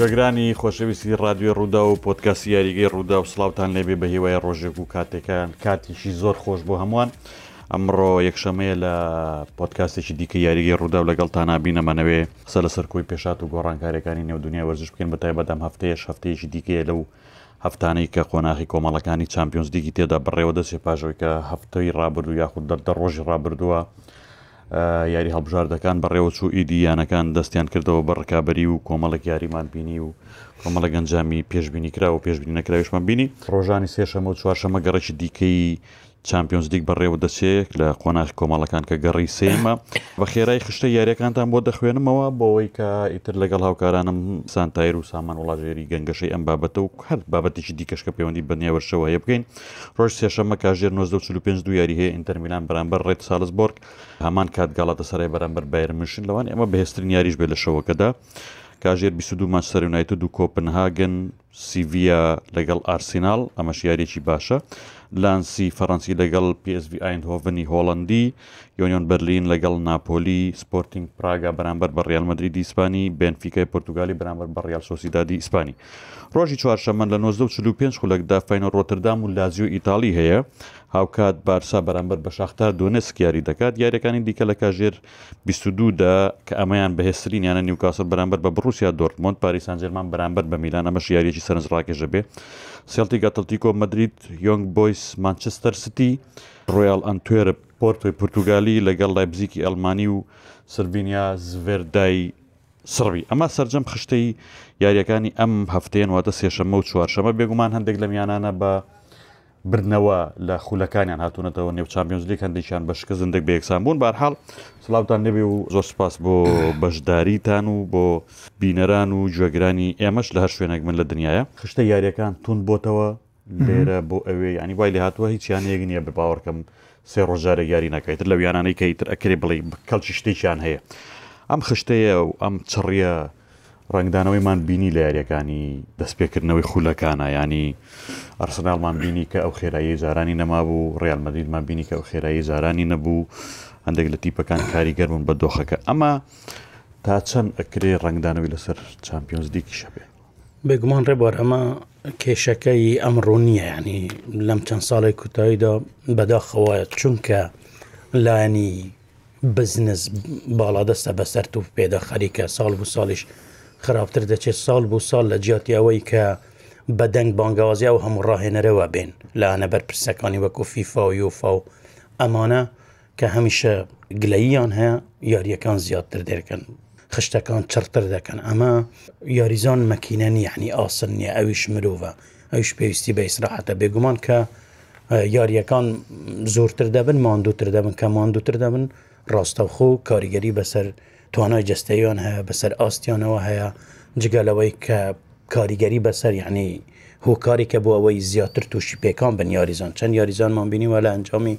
گوێگرانی خۆشەویستی رادیۆ ڕوودا و پۆتکەسی یاریگەی ڕوودا و سلااوان لێبێ بە هیوای ڕۆژێک و کاتێکان کاتیشی زۆر خۆش بۆ هەمووان ئەمڕۆ یەکشەمەیە لە پۆتکاستێکی دیکە یاریگەی ڕوودا و لەگەڵ تانابینەمانەوێ قسە لەسەر کوی پێشات و گۆڕانکاریەکانی نێودونیا وەرزش بکەن بەتای بەدەم هەفتەیە هەفتەیەشی دیکەیە لەو هەفتانەی کە خۆناخی کۆمەڵەکانی چمپیۆنس دیگی تێدا بڕێوە دەسێ پاژەوەی کە هەفتەی ڕابردو یاخود دەردە ڕۆژی ڕابردووە یاری هەڵبژاردەکان بەڕێوە چوو ئیدیانەکان دەستیان کردەوە بە ڕکابی و کۆمەڵک یاریمان بینی و کۆمەڵە گەنجامی پێشببینی کرا و پێشببینی نەکراویشمان بینی ڕۆژانی سێشەمە و چوارشەمە گەڕێکی دیکەی چمپیۆنز دیک بەڕێوە دەچێت لە قۆناخ کۆمەڵەکان کە گەڕی سێمە بە خێرای خشتە یاریەکانتان بۆ دەخوێنمەوە بۆەوەی کە ئیتر لەگەڵ هاوکارانم سانتایر و سامان وڵاژێری گەنگەشەی ئەم بابەتە و هەر بابەتیشی دیکەشکە پەیوەندی بەنیێوەشەوە هەیە بگەین ڕۆژ سێشەمە کاژێر 1945 دو یاری هەیە ئینتەرمیلان بەرامبەر ڕێت سالزبرگ هەمان کات گەڵاتە سەرای بەرامبەر بایرمشن لەوان ئێمە بەهێستترین یاریش بێ لە شەوەکەدا. کاژێر 22 ماچسەر یونایتد و کۆپنهاگن سیڤیا لەگەڵ ئارسینال ئەمەش یارێکی باشە لانسی فەڕەنسی لەگەڵ PSV ئاینهۆڤنی هۆڵندی یۆنیۆن بەرلین لەگەڵ ناپۆلی سپۆرتنگ پراگا بەرامبەر بە ڕیالمەدرری دیسپانی بنفیکای پرتگالی بەرامبەر بە ڕیال سۆسیدادی ئیسپانی ڕۆژی چوارشەمە لە 1945 خولەکدا فینە ڕۆتردام و لازیۆ ئیتالی هەیە هاوکات بارسا بەرامبەر بە شاختار دۆنسک یاری دەکات یاریەکانی دیکە لە کاژێر 22دا کە ئەمەیان بەهێسترین یانە نیوکاسل بەرامبەر بە بڕوسیا دۆرتمۆند پاریسانجێرمان بەرامبەر بە میلان ئەمەش یاریێکی سەرنجڕاکێژە بێ سلتی ئەتلتیکۆ مدرید یۆنگ بۆیس مانچستەر سیتی ڕۆیال ئەنتێرە پۆرتۆی پرتوگالی لەگەڵ لایبزیکی ئەلمانی و سربینیا زڤێردای سڕوی ئەمە سرجەم خشتەی یاریەکانی ئەم هەفتەیەن واتە سێشەمە و چوارشەمە بێگومان هەندێک لە میانانە بە برنەوە لە خولەکانیان هاتوونەتەوە نێو چامپیۆنزلی هەندێکیان بەشکە زندێک بێکسان بوون بارحاڵ سلااوان نەبێ و زۆر سپاس بۆ بەشداریتان و بۆ بینەران و گوێگرانی ئێمەش لە هەر شوێنێک من لە دنیاە خشتە یاریەکان تون بۆتەوە لێرە بۆ ئەوێ ینی وای لە هاتووە هیچیان یەک نییە بپاوەڕکەم سێ ڕۆژارە یاری ناکەیتر لە ویانانەی کەیتر ئەکرێ بڵێ کەڵکی شتێکیان هەیە ئەم خشتەیە و ئەم چڕە ڕنگدانەوەیمان بینی لە یاریەکانی دەستپێکردنەوەی خولەکانە ینی ئەرسناڵمان بینی کە ئەو خێرایی زارانی نەمابوو ڕێالمەدیدمان بینی کە ئەو خێرایی زارانی نەبوو هەندێک لە تیپەکان کاریگەرمون بە دۆخەکە ئەمە تا چەند ئەکرێ ڕنگدانەوەی لەسەر چمپیۆنز دیکیشە بێ بێگومان ڕێبار ئەمە کێشەکەی ئەمڕۆ نییە ینی لەم چەند ساڵی کوتاییدا بەداخەوەە چونکە لانی بزنس باڵادەستە بەسەر و پێدا خەریکە ساڵ و ساڵیش خراپتر دەچێت ساڵ بوو ساڵ لە جیاتیاوەی کە بەدەنگ بانگوازیا و هەموو ڕاهێنەرەوە بێن لاەنە بەرپرسەکانی وەکو فیفا و یوفا و ئەمانە کە هەمیشە گلەییان هەیە یاریەکان زیاتر دەکەن خشتەکان چرتر دەکەن ئەمە یاریزان مەکینەن یعنی ئاسن نیە ئەویش مرۆڤە ئەوش پێویستی بە ئیسراحەتە بێگومان کە یاریەکان زۆرتر دەبن ماندووتر دەبن کە ماندووتر دەبن ڕاستەوخۆ کاریگەری بەسەر توانای جستەیان هەیە بەسەر ئاستیانەوە هەیە جگەلەوەی کە کاریگەری بەسەر یعنی هۆکاری کە بۆ ئەوەی زیاتر تووشی پێکان بن یاریزان چەند یاریزانمان بینی وە لە ئەنجامی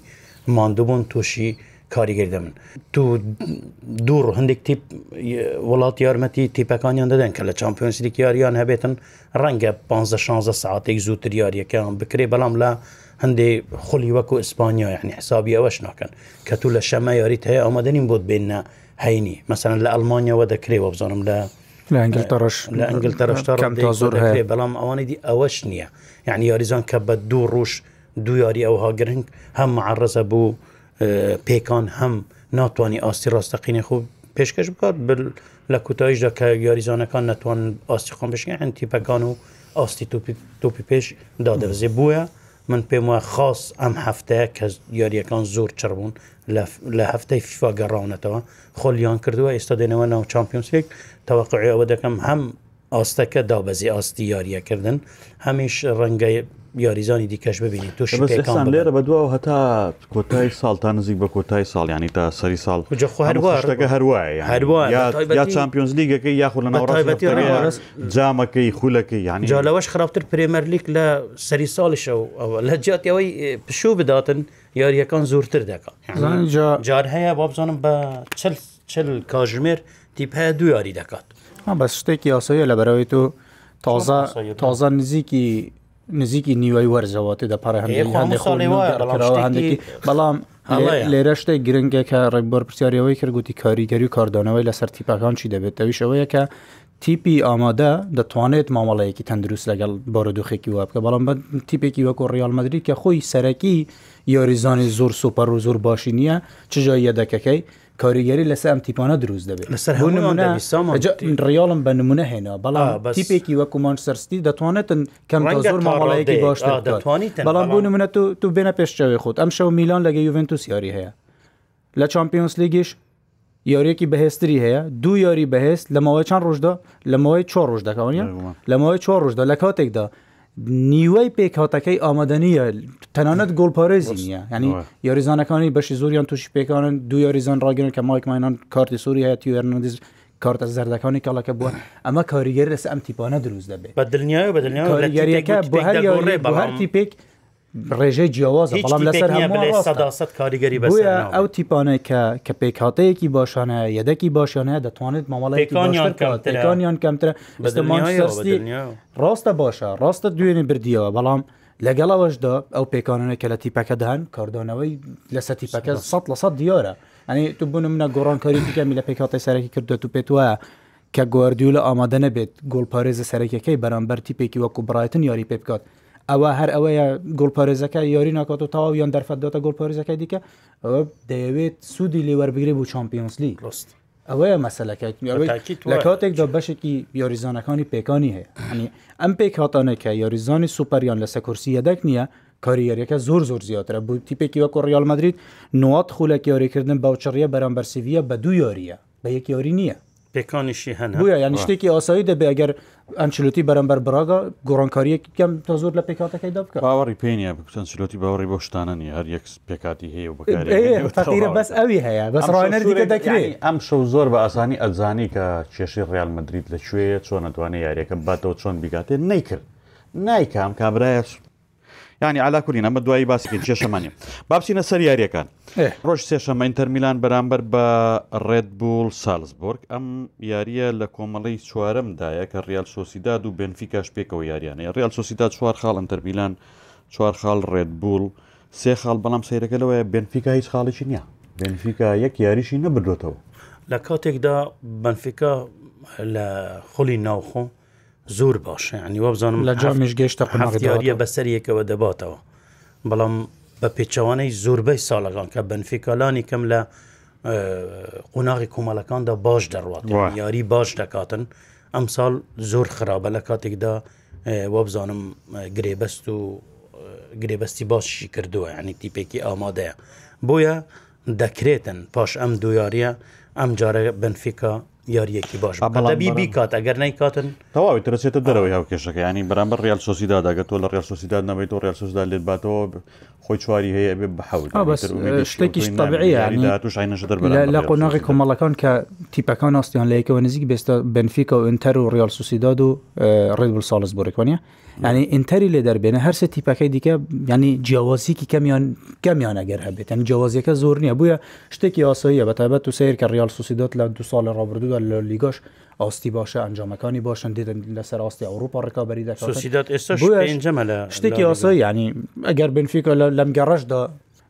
ماندووبوون تووشی کاریگەری دەمن تو دوور هەندێک تیپ وڵات یارمەتی تیپەکانیان دەدەن کە لە چمپیۆنسیدی یاریان هەبێتن ڕەنگە 15 ساعتێک زووتر یاریەکەیان بکرێ بەڵام لە هەندێ خولی وەکو ئیسپانیا یعنی حسابی ئەوەش ناکەن کە تو لە شەمە یاریت هەیە ئامادەنیم بۆت بێنە هەینی مەسەن لە ئەلمانیاەوە دەکرێەوە بزانم لە ئەنگلتەڕش لە ئەنگلتەڕشتا زۆر هەیە بەڵام ئەوانەی دی ئەوەش نییە یعنی یاریزان کە بە دوو ڕۆژ دوو یاری ئەوها گرنگ هەم عڕزە بوو پێکان هەم ناتوانانی ئاستی ڕاستەقینە خوب پێشکەش بکات لە کوتاییشدا کە یاریزانەکان ناتوان ئاستیخۆن بشکە ئەتیپەکان و ئاستی تۆپی پێش دادەزێ بووە من پێم وە خاص ئەم هەفتەیە کە یاریەکان زۆر چڕبوون لە هەفتەی فیفا گەڕاونەتەوە خۆلیان کردووە ئێستا دێنەوە ناو چمپیۆنسێک تەواقعی ئەوە دەکەم هەم ئاستەکە دابەزی ئاستی یاریەکردن هەمیش ڕەنگە یاریزانی دیکەش ببینی توش لێرە بە دووە هەتا کۆتای ساڵ تا نزیک بە کۆتای ساڵیانی تا سەری ساڵ هەروەکە هەروایە چمپیۆنز لیگەکەی یاخود لە جامەکەی خولەکەی یانی جالەوەش خراپتر پرێمەرلیک لە سەری ساڵیشە و لە جاتیەوەی پشوو بداتن یاریەکان زورتر دەکات جار هەیە با بزانم بە چل چل کاژمێر تیپ هەیە دو یاری دەکات بە شتێکی یاسەیە لەبەرەوەی تو تازە تازە نزیکی نزیکی نیوەی وەرزەوەتی دەپەڕ هەندێکی بەڵام لێرە شتێک گرنگگە کە ڕێکبەر پرسیارەوەی کردگوتی کاریگەری و کاردانەوەی لە سەر تیپەکان چی دەبێت ئەویش ئەوەیەکە تیپی ئامادە دەتوانێت مامەڵەیەکی تەندروست لەگەڵ بۆرە دوخێکی وە بکە بەڵام بە تیپێکی وەکو ڕیالمەدرری کە خۆی سەرەکی یاریزانی زۆر سوپەر و زۆر باشی نییە چجای یەدەکەکەی کاریگەری لەسەر ئەم تیپانە دروست دەبێت لەسەر ڕیاڵم بە نمونە هێنا بەڵام تیپێکی وەکومان سەرستی دەتوانێتن کەم زۆر ماڵەیەکی باش دەتوانیت بەڵام بوو نمونە تو تو بێنە پێشچەوەی خۆت ئەم شەو میلان لەگە یوڤنتوس یاری هەیە لە چمپیۆنس لیگیش یاریەکی بەهێستری هەیە دوو یاری بەهێست لە ماوەی چەند ڕۆژدا لە ماوەی چۆ ڕۆژ دەکەونە لە ماوەی چۆ ڕۆژدا لە کاتێکدا نیوەی پێکهاتەکەی ئامادەنیە تەنانەت گۆڵپارێزی نیە ینی یاریزانەکانی بەشی زۆریان تووشی پێکانن دو یاریزان ڕاگەن کە مایکمانان کارتی سووری هەیە یارنندز کارتە زەردەکانی کەڵەکە بووە ئەمە کاریگەر لەس ئەم تیپانە دروست دەبێت بە دڵنیای بە دڵنیای کاریگەریەکە بۆ هەر یاڕێ بەهارتی پێک ڕێژەی جیاوازە بەڵام لەسەر سەداست کاریگەری بە ئەو تیپانە کە کە پێکاتەیەکی باشانە یەدەکی باشانە دەتوانێت مامەڵەکانیان کەمترە بەستمانستی ڕاستە باشە ڕاستە دوێنێ بردیەوە بەڵام لەگەڵەوەشدا ئەو پێکانونە کە لە تیپەکەدان کاردانەوەی لەسەر تیپەکە 100 لە 100 دیۆرە ئەنی تو بوون منە گۆڕانکاری دیکەمی لە پێکاتی سەرەکی کردوێت و پێت وایە کە گواردیو لە ئامادە نەبێت گۆڵپارێزە سەرەکەەکەی بەرامبەر تیپێکی وەکو بڕایەتن یاری پێ بکات ئەوە هەر ئەوەیە گڵپارێزەکە یاری ناکات و تاوا یان دەرفەتداتە گڵپارێزەکە دیکە ئەوە دەیەوێت سوودی لێوەربگری بوو چمپیۆنسلی ڕست ئەوەیە مەسلەکەی لە کاتێکدا بەشێکی یاریزانەکانی پێکانی هەیە هەنی ئەم پێک هاتانەکە یاریزانی سوپەریان لە سەکورسی یەدەک نییە کاریەرەکە زۆر زۆر زیاترە بوو تیپێکی وەکو ڕیال مدرید نوات خولەکی یاریکردن باوچڕیە بەرامبەرسیویە بە دوو یاریە بە یەک یاری نییە پێکانیشی هەن بە یان شتێکی ئاسایی دەبێ ئەگەر ئەنچلوتی بەرەمبەر براگە گۆڕانکاریەک کەم تا زۆر لە پێکاتەکەی دەبکە باوەڕی پێنیە بچەندچلوتی باوەڕی بۆ شتانەنی هەر یەک پێکاتی هەیە و بەکارە بەس ئەوی هەیە بەسڕێنەرە دەکرێت ئەم شەو زۆر بە ئاسانی ئەزانی کە کێشی ڕال مدریت لەکوێ چۆن ئەتوانێت یاریەکەم باتەوە چۆن بیگاتێ نیکرد نیکام کابراایش ینی علا کورین ئەمە دوایی باسکرد شێشەمانی بابچینە سەر یاریەکان ڕۆژ سێشەمە ئینتەرمیلان بەرامبەر بە ڕێدبول سالزبورگ ئەم یاریە لە کۆمەڵی چوارمدایە کە ریال سۆسیداد و بنفیکاش پێکەوە یاریانە ریال سۆسیدا چوار خاڵ ئەتەرمیلان چوار خاڵ ڕێدبول سێ خاڵ بەڵام سیرەکە لەوەیە بنفیکا هیچ خاڵێکی نییە بنفیکا یەک یاریشی نەبردوێتەوە لە کاتێکدا بنفیکا لە خۆلی ناوخۆ زۆر باشە ینی وە بزانم لە جامیش گەشتە قناغداریە بەسەر یەکەوە دەباتەوە بەڵام بە پێچوانەی زۆربەی ساڵەکان کە بنفیکالانی کەم لە قۆناغی کۆمەلەکاندا باش دەڕات یاری باش دەکاتن ئەم ساڵ زۆر خراپە لە کاتێکدا وە بزانم گرێبەست و گرێبەستی باششی کردووە ینی تیپێکی ئامادەیە بۆیە دەکرێتن پاش ئەم دویاریە ئەم جارە بنفیکا یاریەکی باش بەڵبی کات ئەگەر نیکاتن تەواوی ترچێتە دەرەوەی هاو کێشەکە ینی بەرامبەر ریال سۆسیدا داگە تۆ لە ڕێل سۆسیدا نەبێت و ڕێل سۆسدا لێت باتەوە خۆی چواری هەیە بێ بە شتێکیش لە قۆناغی کۆمەڵەکان کە تیپەکان ئاستیان لەیەکەوە نزیک بێستە بنفیکە و ئینتەر و ریال سوسیداد و ڕێل ساڵز بۆێکوانە ینی ئینتەری لێ دەربێنە هەرسە تیپەکەی دیکە ینی جیاوازیکی کەمیان کەمیان ئەگەر هەبێت ئەن جیاوازیەکە زۆر نییە بووە شتێکی ئاساییە بە تایبەت و سیر کە ریال سوسیدات لە دو ساڵ ڕابردووە لە لیگۆش ئاستی باشە ئەنجامەکانی باشن دیدن لەسەر ئاستی ئەوروپا ڕکابری دە سوسیدات ئێستا شتێکی ئاسایی ینی ئەگەر بنفیکە لەم گەڕەشدا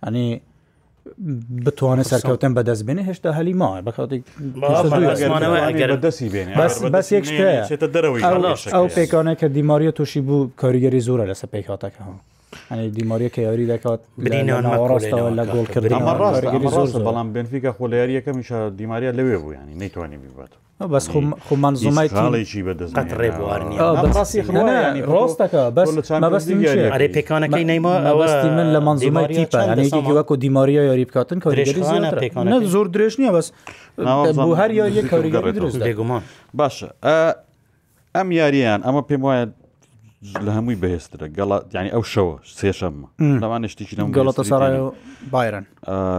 ئەنی بتوانێت سەرکەوتن بەدەست بێنێ هێشتا هەلیماوە بەس یەک ئەو پێکانە کە دیماریە تووشی بوو کاریگەری زۆرە لەسەر پێکاتەکە ها. دیماریە کە یاری دەکات بناڕاستەوە لە گۆڵکردن ڕاستە بەڵام بنفیکە خۆلیاریەکە میشە دیماریە لەوێ بوو ینی نەیتوانانی بیبات. بەس خۆمان زمایڵێکی ڕێڕاستەکە بەسێ پێکانەکەی نەیمە ئەوەستی من لە منزیمای تیپەێکی وەکو دیماریە یاری بکاتن کە زۆر درێژ نییە بەس هەر یاری درست بێگومان باشە ئەم یاریان ئەمە پێم وایە لە هەمووی بەهێسترە ینی ئەو شەوە سێشەممە لەوان شتێکی لەم گەڵەتە سەرای و بایرن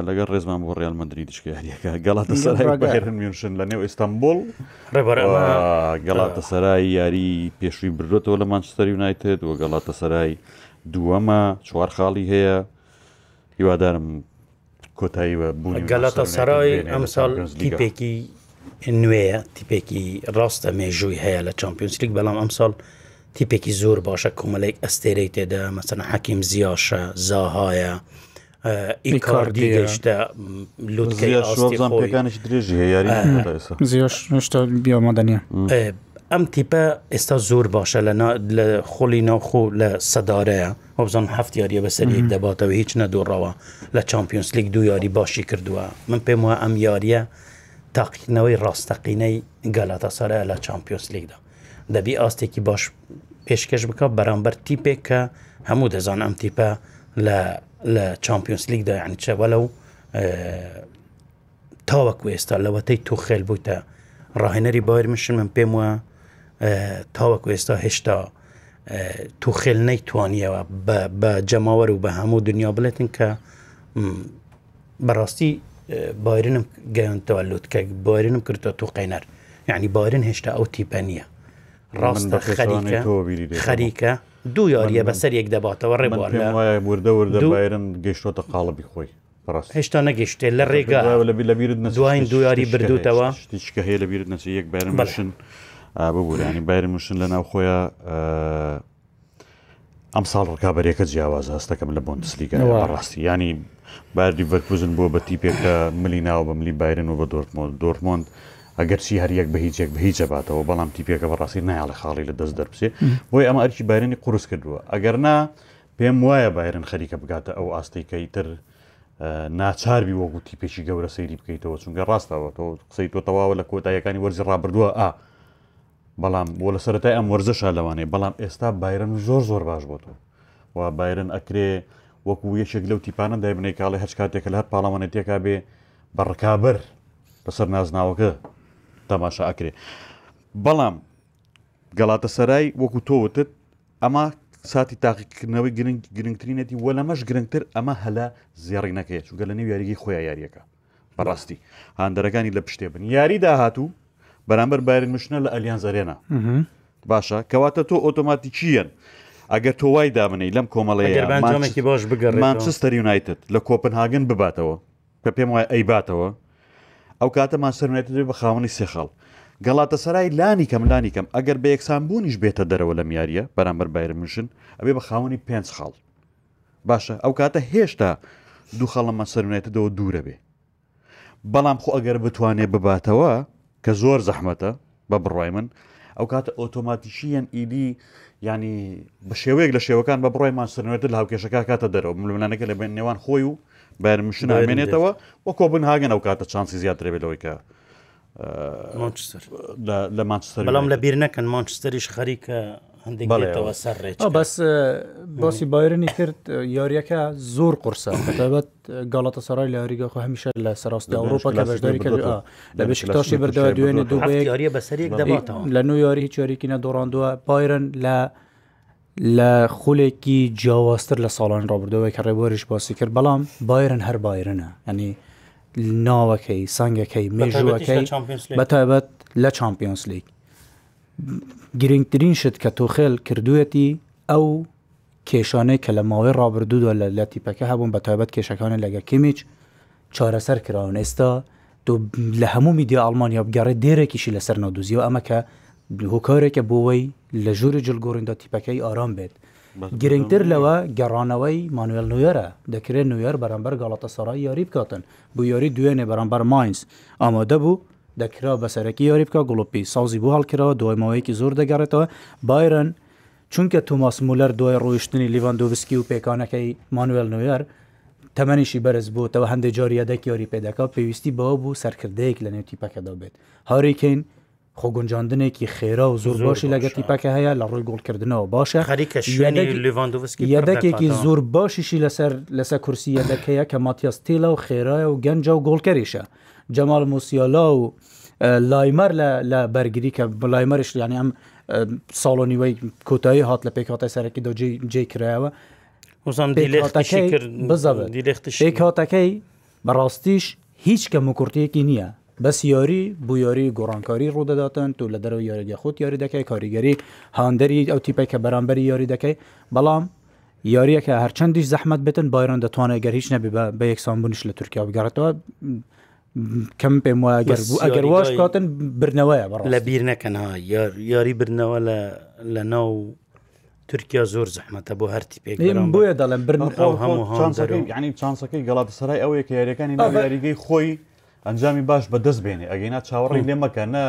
لەگەر ڕێزمان بۆ ڕێال مندری دشکیاریەکە گەڵاتە سەرایرن میونشن لە نێو ئیستانبول گەڵاتە سەرای یاری پێشووی بردوێتەوە لە مانچستەر یونایتێت وە گەڵاتە سەرای دووەمە چوار خاڵی هەیە هیوادارم کۆتایی بە بوون گەڵاتە سەرای ئەمساڵ تیپێکی نوێیە تیپێکی ڕاستە مێژووی هەیە لە چمپیۆنسلیک بەڵام ئەمساڵ تیپێکی زۆر باشە کۆمەلێک ئەستێرەی تێدا مەسەن حەکیم زیاشە زاهایە ئیکاردی گەشتە لوتەکانش درێژی هەیە زیشتا بیامادەنیە ئەم تیپە ئێستا زۆر باشە لە لە خۆلی ناوخۆ لە سەدارەیە وەبزان هەفت یاریە بەسەرێک دەباتەوە هیچ نەدۆڕەوە لە چمپیۆنس لیگ دو یاری باشی کردووە من پێم وە ئەم یاریە تاقینەوەی ڕاستەقینەی گەلاتە سەرە لە چمپیۆنس لیگدا دەبی ئاستێکی باش پێشکەش بکە بەرامبەر تیپێک کە هەموو دەزان ئەم تیپە لە لە چمپیۆنس لیگدا یانچەوە لەو تاوەکو ئێستا لەوەتەی تو خێل بوویتە ڕاهێنەری بایر مشن من پێم وە تاوەکو ئێستا هێشتا تو خێل نەیتوانیەوە بە جەماوەەر و بە هەموو دنیا بڵێتن کە بەڕاستی بارنم گەیانتەوە لوتکە بارنم کردو تو قینەر یعنی بارن هێشتا ئەو تیپە نیە ڕاستە خەریکە خەریکە دوو یاریە بەسەر یەک دەباتەوە ڕێبوارم گەشتۆتە قاڵبی خۆی هێشتا نەگەشتێ لە ڕێگا دوین دویاری بردوتەوە شتیکە هەیە لە بیرت نەچ یەک بارم بەشن ببووانی بایر موشن لە ناو خۆیان ئەم ساڵ ڕکابەرێکە جیاواز هەستەکەم لە بۆندسلیگەەوە ڕاستی ینی باردی بەرکوزن بۆ بە تیپێکە ملی ناو بە ملی بایرن و بە دۆرتمۆند دۆرتمۆند ئەگەر چی هەریەک بە هیچێک بە هیچ باتەوە بەڵام تیپێکە بە ڕاستی نایڵە خاڵی لە دەست دەربسێ بۆی ئەمە ئەرکی بارێنی قورس کردووە ئەگەر نا پێم وایە بایرن خەریکە بگاتە ئەو ئاستیکەی تر ناچاروی وەگو تیپێکی گەورە سەیری بکەیتەوە چونگە ڕاستەوە تۆ قسەی تۆ تەواوە لە کۆتاییەکانی وەرزی ڕابردووە ئا بەڵام بۆ لە سەرەتای ئەم وەرزەشا لەوانێ بەڵام ئێستا بایرن زۆر زۆر باش بۆ تۆ و بایرن ئەکرێ وەکو یەکێک لەو تیپانە دای بنێ کاڵی هەچ کاتێک لە هەر پاڵەوانێتێکا بێ بەڕکابەر بەسەر نازناوەکە تەماشا ئەکرێ بەڵام گەڵاتە سەرای وەکو تۆوتت ئەمە ساتی تاقیکردنەوەی گرنگ گرنگترینەتی وە لەمەش گرنگتر ئەمە هەلا زێڕی نەکەیە چوگە لە نێو یاریگەی خۆیان یاریەکە بەڕاستی هاندەرەکانی لە پشتێ بن یاری داهاتوو بەرامبەر بارن مشنە لە ئەلیان زەرێنا باشە کەواتە تۆ ئۆتۆماتیکیەن ئەگەر تۆ وای دامنەی لەم کۆمەڵەیەکی باش بگەڕ مانچستەر یونایتت لە کۆپنهاگن بباتەوە کە پێم وایە ئەیباتەوە ئەو کاتەمان سەرێتێت بە خاوەنی سێخەڵ گەڵاتە سەرای لانی کەم لانی کەم ئەگەر بە یەکسان بوونیش بێتە دەرەوە لە میاریە بەرامبەر بایرمشن ئەبێ بە خاوەنی پێنج خاڵ باشە ئەو کاتە هێشتا دوو خەڵەمە سەرێتەوە دوورە بێ بەڵام خۆ ئەگەر بتوانێت بباتەوە کە زۆر زەحمەتە بە بڕای من ئەو کاتە ئۆتۆماتیشیەن ئیدی ینی بە شێوەیەک لە شێوەکان بە بڕۆیمان سنوێت لە هاوکێشەکە کاتە دەرەوە ملمانەکە لە بین نێوان خۆی و بەرمشن ئامێنێتەوە وە کۆبن هاگەن ئەو کاتە چانسی زیاترێبێتەوەیکە لە مانچستر بەڵام لە بیر نەکەن مانچستریش خەریکە هەندێک بڵێتەوە سەر بەس باسی بایرنی کرد یاریەکە زۆر قرسە تابەت گەڵەتە سەرای لە هەریگە خۆ هەمیشە لە سەراستی ئەوروپا کە بەشداری کرد لە بشتاشی بەردا دوێنێ دوو یاریە بەسەرێک دەباتەوە لە نو یاری هیچ یاریکینە دۆڕاندووە بایرن لە لە خولێکی جیاواستر لە ساڵان ڕابردەوەی کە ڕێبوارش باسی کرد بەڵام بایرن هەر بایرنە ئەنی ناوەکەی سنگەکەی مێژوەکەی بەتابەت لە چمپیۆنس لیگ گرنگترین شت کە تۆخێل کردوەتی ئەو کێشانەی کە لە ماوەی ڕابردوودا لە لە تیپەکە هەبوون بە تایبەت کێشەکانە لەگە کمیچ چارەسەر کراون ئێستا تۆ لە هەموو میدی ئەلمانیا بگەڕێ دێرەێکیشی لەسەر نادوزیەوە ئەمە کە هۆکارێکە بۆەوەی لە ژووری جلگۆڕیندا تیپەکەی ئارام بێت گرنگتر لەوە گەڕانەوەی مانوێل نوێرە دەکرێت نوێر بەرەمبەر گاڵاتە سەرای یاری بکاتن بۆ یاری دوێنێ بەرەمبەر ماینس ئامادە بوو دەکرا بەسەرەکی یاری بکە گڵپی سازی بۆ هەڵکرەوە دوایمەوەیەکی زۆر دەگەڕێتەوە بایرن چونکە توماس مولەر دوای ڕۆیشتنی لیڤندۆویسکی و پێکانەکەی مانوێل نوێر تەمەنیشی بەرز بووتەوە هەندێک جاریەدەکی یاری پێدەکە پێویستی بەوە بوو سەرکردەیەک لە نێوتی پەکەدا بێت هاریکەین خۆگونجاندنێکی خێرا و زۆر باشی لەگەتی پاکە هەیە لە ڕووی گۆڵکردنەوە باشە یەدەکێکی زۆر باشیشی لەسەر لەسەر کورسیە دەکەیە کە ماتیاس تێلا و خێرایە و گەنج و گۆڵکەریشە جەمال موسیالا و لایمەر لە بەرگری کە بلایمەرش یانی ئەم ساڵۆنیوەی کۆتایی هات لە پێکاتە سەرەکی دۆجی جێ کرایەوە پێکاتەکەی بەڕاستیش هیچ کە مکورتیەکی نییە بەس یاری بۆ یاری گۆڕانکاری ڕوودەداتن تو لە دەرەوە یاریگە خۆت یاری دەکەی کاریگەری هاندەری ئەو تیپێک کە بەرامبەری یاری دەکەی بەڵام یاریەکە هەرچەندیش زەحمت بتن بایران دەتوانێت گەر هیچ نەبی بە یەکسانبوونیش لە تورکیا بگەڕێتەوە کەم پێم وایە گەربوو ئەگەر واش کاتن برنەوەیە بڕ لە بیر نەکەنها یاری برنەوە لە ناو تورکیا زۆر زەحمەتە بۆ هەرتی پێ بۆیە دەڵێن برن ینی چانسەکەی گەڵاتە سەرای ئەوەیە کە یاریەکانی یاریگەی خۆی ئەنجامی باش بە دەست بێنێ ئەگەینا چاوەڕی لێ مەکەنە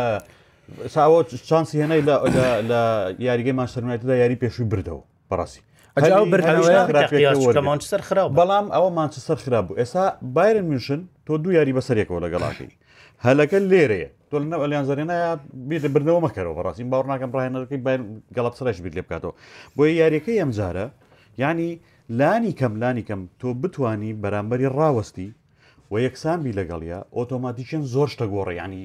ساوە چانسی هێنەی لە یاریگەی ماشتەرمایەتدا یاری پێشوی بردەوە بەڕاستی مانچستر خراپ بەڵام ئەوە مانچستر خراپ بوو ئێستا بایرن میشن تۆ دو یاری بەسەرێکەوە لەگەڵاکی هەلەکە لێرەیە تۆ لەنە ئەلیان زەرێنایە بێتە برنەوە مەکەەوە بەڕاستی باوە ناکەم ڕایەنەکەی گەڵب سرش بیت لێ بکاتەوە بۆیە یاریەکەی ئەم جارە ینی لانی کەم لانی کەم تۆ بتانی بەرامبەری ڕاوەستی و یەکسانبی لەگەڵە ئۆتۆماتیچەن زۆر شتە گۆڕیانی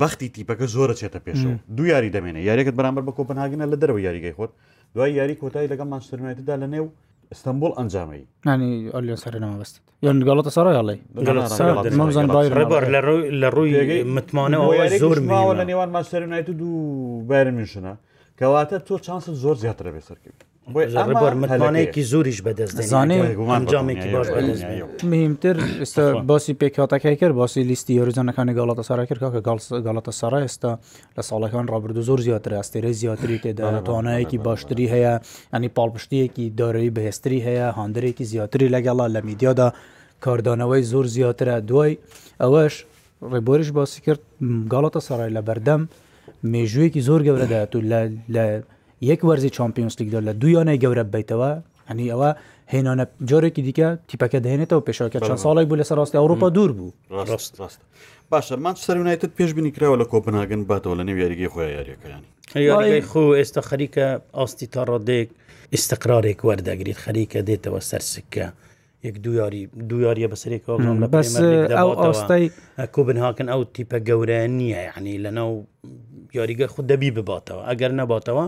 بەختی تیپەکە زۆرە چێتە پێشەوە دو یاری دەمێنێ یاریەکەت بەرامبەر بە کۆپنهاگنە لە دەرەوە یاریگەی خۆت دوای یاری کۆتایی لەگەڵ مانچترمێتدا لە نێو ئستمبول ئەنجامی نانی ئەلیۆ سەرنەوە بەست یان گەڵەتە سەرای لەڵێ لە ڕووی متمانەوە زۆر ماوە لە نێوان ماسەرنایت دوو بارمیشنە کەواتە تۆ چانسە زۆر زیاترە بێ سەرکەوی متمانەیەکی زۆریش بەدەستجامێکی باش مهمتر ئێستا باسی پێکاتەکەی کرد باسی لیستی یۆریزانەکانی گڵاتە سارا کرد کە گڵاتە سارا ئێستا لە ساڵەکان ڕابردو زۆر زیاتر ئەستێرە زیاتری تێدا توانایەکی باشتری هەیە ئەنی پاڵپشتیەکی دارایی بەهێستری هەیە هاندێکی زیاتری لەگەڵا لە میدیادا کاردانەوەی زۆر زیاترە دوای ئەوەش ڕێبۆریش باسی کرد گڵاتە سارای لە بەردەم مێژوویەکی زۆر گەورەدات و لە یەک وەرزی چمپیۆنس لیگدا لە دویانەی گەورە بیتەوە هەنی ئەوە هێنانە جۆرێکی دیکە تیپەکە دێنێتەوە پێشەکە چەند ساڵێک بوو لە سەرڕاستی ئەوروپا دوور بوو ڕاست ڕاست باشە مانچستەرونایتت پێش بینی کراوە لە کۆپناگەن باتەوە لە نێو یاریگەی خۆی یاریەکەیانی خۆ ئێستا خەریکە ئاستی تا ڕۆدێک ئستقرارێک وەردەگریت خەریکە دێتەوە سەرسکە. یەک دو یاری دو یاریە بەسەرێکەوەم لە بەس ئەو ئاستای کۆبنهاکن ئەو تیپە گەورە نییە یعنی لەناو یاریگە خود دەبی بباتەوە ئەگەر نەباتەوە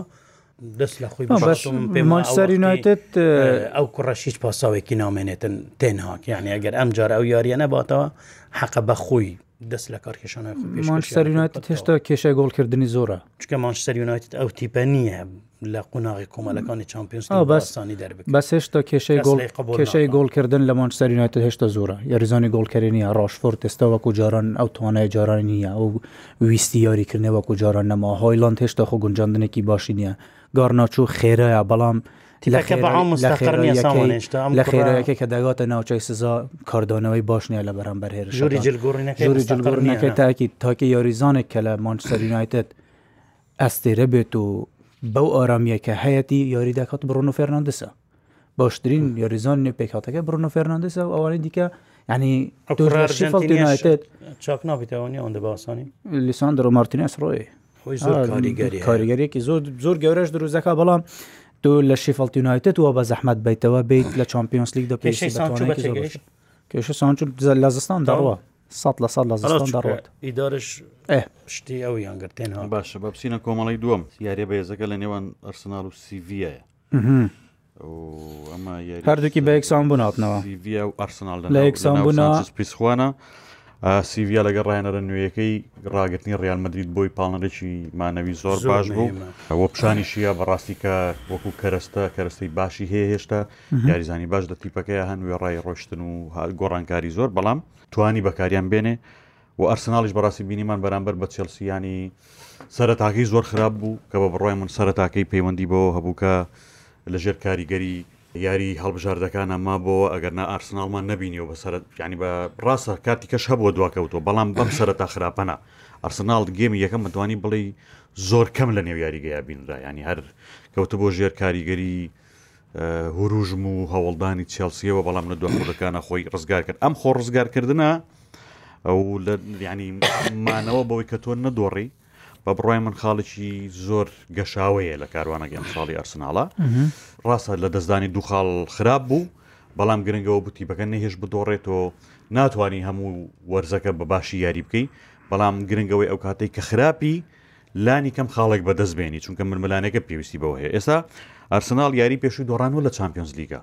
دەست لە خۆی پێمانسەرینایتت ئەو کوڕەشیش پاساوێکی نامێنێتن تێنهاک یعنی ئەگەر ئەم جارە ئەو یاریە نەباتەوە حەقە بەخۆی دەست لە کار کێشانە مانسەرینایت هێشتا کێشە گۆڵکردنی زۆرە چکە مانسەرینایت ئەو تیپە نییە لە قوناغی کۆمەلەکانی چمپیۆنس بەستانی دەرب بەس هێشتا کێشەی گۆڵ کێشەی گۆڵکردن لە مانچستەرینایت هێشتا زۆرە یاریزانی گۆڵکردنیە ڕاشفۆر تێستا وەکو جاران ئەو توانای جاران نیە ئەو ویستی یاریکردنی وەکو جاران نەما هۆیلند هێشتا خۆ گونجاندنێکی باشی نیە گارناچوو خێرەیە بەڵام لە خێرەیەەکە کە دەگاتە ناوچەی سزا کاردانەوەی باش نیە لە بەرامبەر هێر ژوری جلگۆڕینەکەی تاکی تاکە یاریزانێک کە لە مانچستەرینایتت ئەستێرە بێت و بەو ئارامیەکە هەیەی یاری دەکات بڕۆنو فێرناندسە باشترین یاریزان نێ پێکاتەکە بڕۆنو فێرناندسە و ئەوانەی دیکە ینی چاک نابیتوانی ئەوەندە باسانی لیسان دەڕۆ مارتینس ڕۆی کاریگەریەکی زۆر زۆر گەورەش دروزەکە بەڵام تۆ لە شیفڵتیونایتت وە بە زەحمەت بیتەوە بیت لە چمپیۆنسلیک دە پێش کێشە سانچ لە زستان دەڕوە سە لە سە لە زستان دەڕێت ئیدارش پشتی ئەو یانگرتێن ها باشە بە بچینە کۆمەڵی دووەم یاریە بەێزەکە لە نێوان ئەرسناال و سیڤە ئەمە هەردووکی بە یەکسان بووناتنەوە لە یەکسان بوونا پێسخواانە سیڤیا لەگە ڕایەنەرە نوێیەکەی ڕاگرتنی ڕالمەدرید بۆی پاڵنەرێکی مانەوی زۆر باش بوو ئەوە پیشانی شیە بەڕاستیکە وەکو کەرستە کەرستەی باشی هەیە هێشتا یاریزانی باش لە تیپەکەی هەن وێ ڕای ڕۆشتن و گۆڕانکاری زۆر بەڵام توانی بەکاریان بێنێ و ئەرسناڵیش بەڕاستی بینیمان بەرامبەر بە چێلسیانی سەرتاکی زۆر خراپ بوو کە بە بڕای من سەرتاکەی پەیوەندی بەوە هەبوو کە لەژێر کاریگەری یاری هەڵبژاردەکان ئەما بۆ ئەگەرنا ئارسناڵمان نبینیەوە بە سەر ینی بە ڕاستە کاتی کەش هەبووە دواکەوتەوە بەڵام بەم سەرتا خراپەنا ئەرسناڵ گێمی یەکەم متوانی بڵێ زۆر کەم لە نێو یاریگەیا بینرا ینی هەر کەوتە بۆ ژێر کاریگەری هوروژم و هەوڵدانی چێلسیەوە بەڵام لە دوخودەکانە خۆی ڕزگار کرد ئەم خۆ ڕزگارکردە ئەو لە ینیمانەوە بەوەی کە تۆ نەدۆڕی بە بڕای من خاڵێکی زۆر گەشاوەیە لە کاروانە گەم ساڵی ئەرسناڵە ڕاستە لە دەستدانی دوو خاڵ خراپ بوو بەڵام گرنگەوە بوتی بەکە نەهێش بدۆڕێتەوە ناتوانانی هەموو وەرزەکە بە باشی یاری بکەی بەڵام گرنگەوەی ئەو کاتێک کە خراپی لانی کەم خاڵێک بەدەستبێنی چونکە مرملانەکە پێویستی بەوە هەیە ئێستا ئەرسناڵ یاری پێشوی دۆڕانوە لە چمپیۆنز لیگە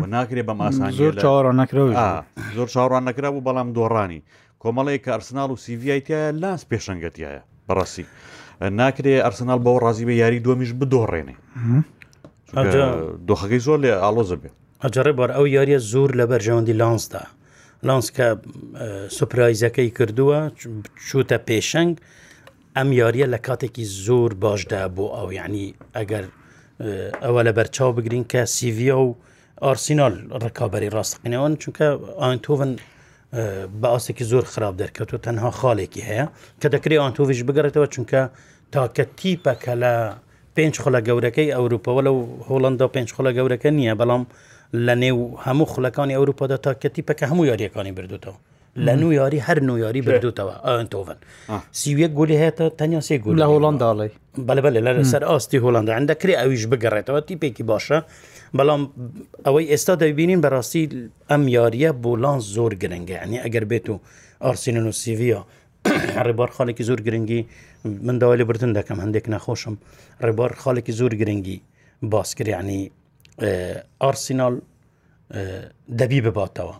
و ناکرێت بە ماسان زۆر چاوەڕان نکرەوە زۆر چاوەڕان نەکرا و بەڵام دۆڕانی کۆمەڵەیە کە ئەرسناڵ و سیVایتیە لاس پێشنگەتیایە بەڕاستی ناکرێ ئەرسنال بەەوە ڕازی بە یاری دومیش بدۆڕێنێ دۆخەکەی زۆر لێ ئالۆزە بێ ئەجارڕێ بار ئەو یاریە زۆر لە بەرژەوەندی لانسدا لانس کە سوپرایزەکەی کردووە چوتە پێشنگ ئەم یاریە لە کاتێکی زۆر باشدا بۆ ئەو یعنی ئەگەر ئەوە لە بەرچاو بگرین کە سیڤە و ئارسینال ڕکابی ڕاستقینەوەن چونکە ئاینتۆڤن بەئاستێکی زۆر خراپ دەرکەوتەوە تەنها خاڵێکی هەیە کە دەکرێت ئەوان تۆڤش بگەڕێتەوە چونکە تاکە تیپەکە لە پێنج خۆلە گەورەکەی ئەوروپەوە لەو هۆڵندا پێنج خۆلە گەورەکە نییە بەڵام لە نێو هەموو خولەکانی ئەوروپادا تاکە تیپەکە هەموو یاریەکانی بردوتەوە لە نو یاری هەر نو یاری بردوتەوە ئەتۆڤن سیویە گولی هەیە تەنیا سێ گول لە هۆڵنداڵی بەلبل لە سەر ئاستی هۆڵندا هەندەکرێ ئەویش بگەڕێتەوە تیپێکی باشە بەڵام ئەوەی ئێستا دەبینین بەڕاستی ئەم یاریە بۆلان زۆر گرنگگە عنی ئەگەر بێت و ئارسینن و سیڤیا ڕێبار خاڵێکی زۆر گرنگی من داوای لە برتن دەکەم هەندێک نەخۆشم ڕێبار خاڵێکی زۆر گرنگی باسکرانی ئارسینال دەبی بباتەوە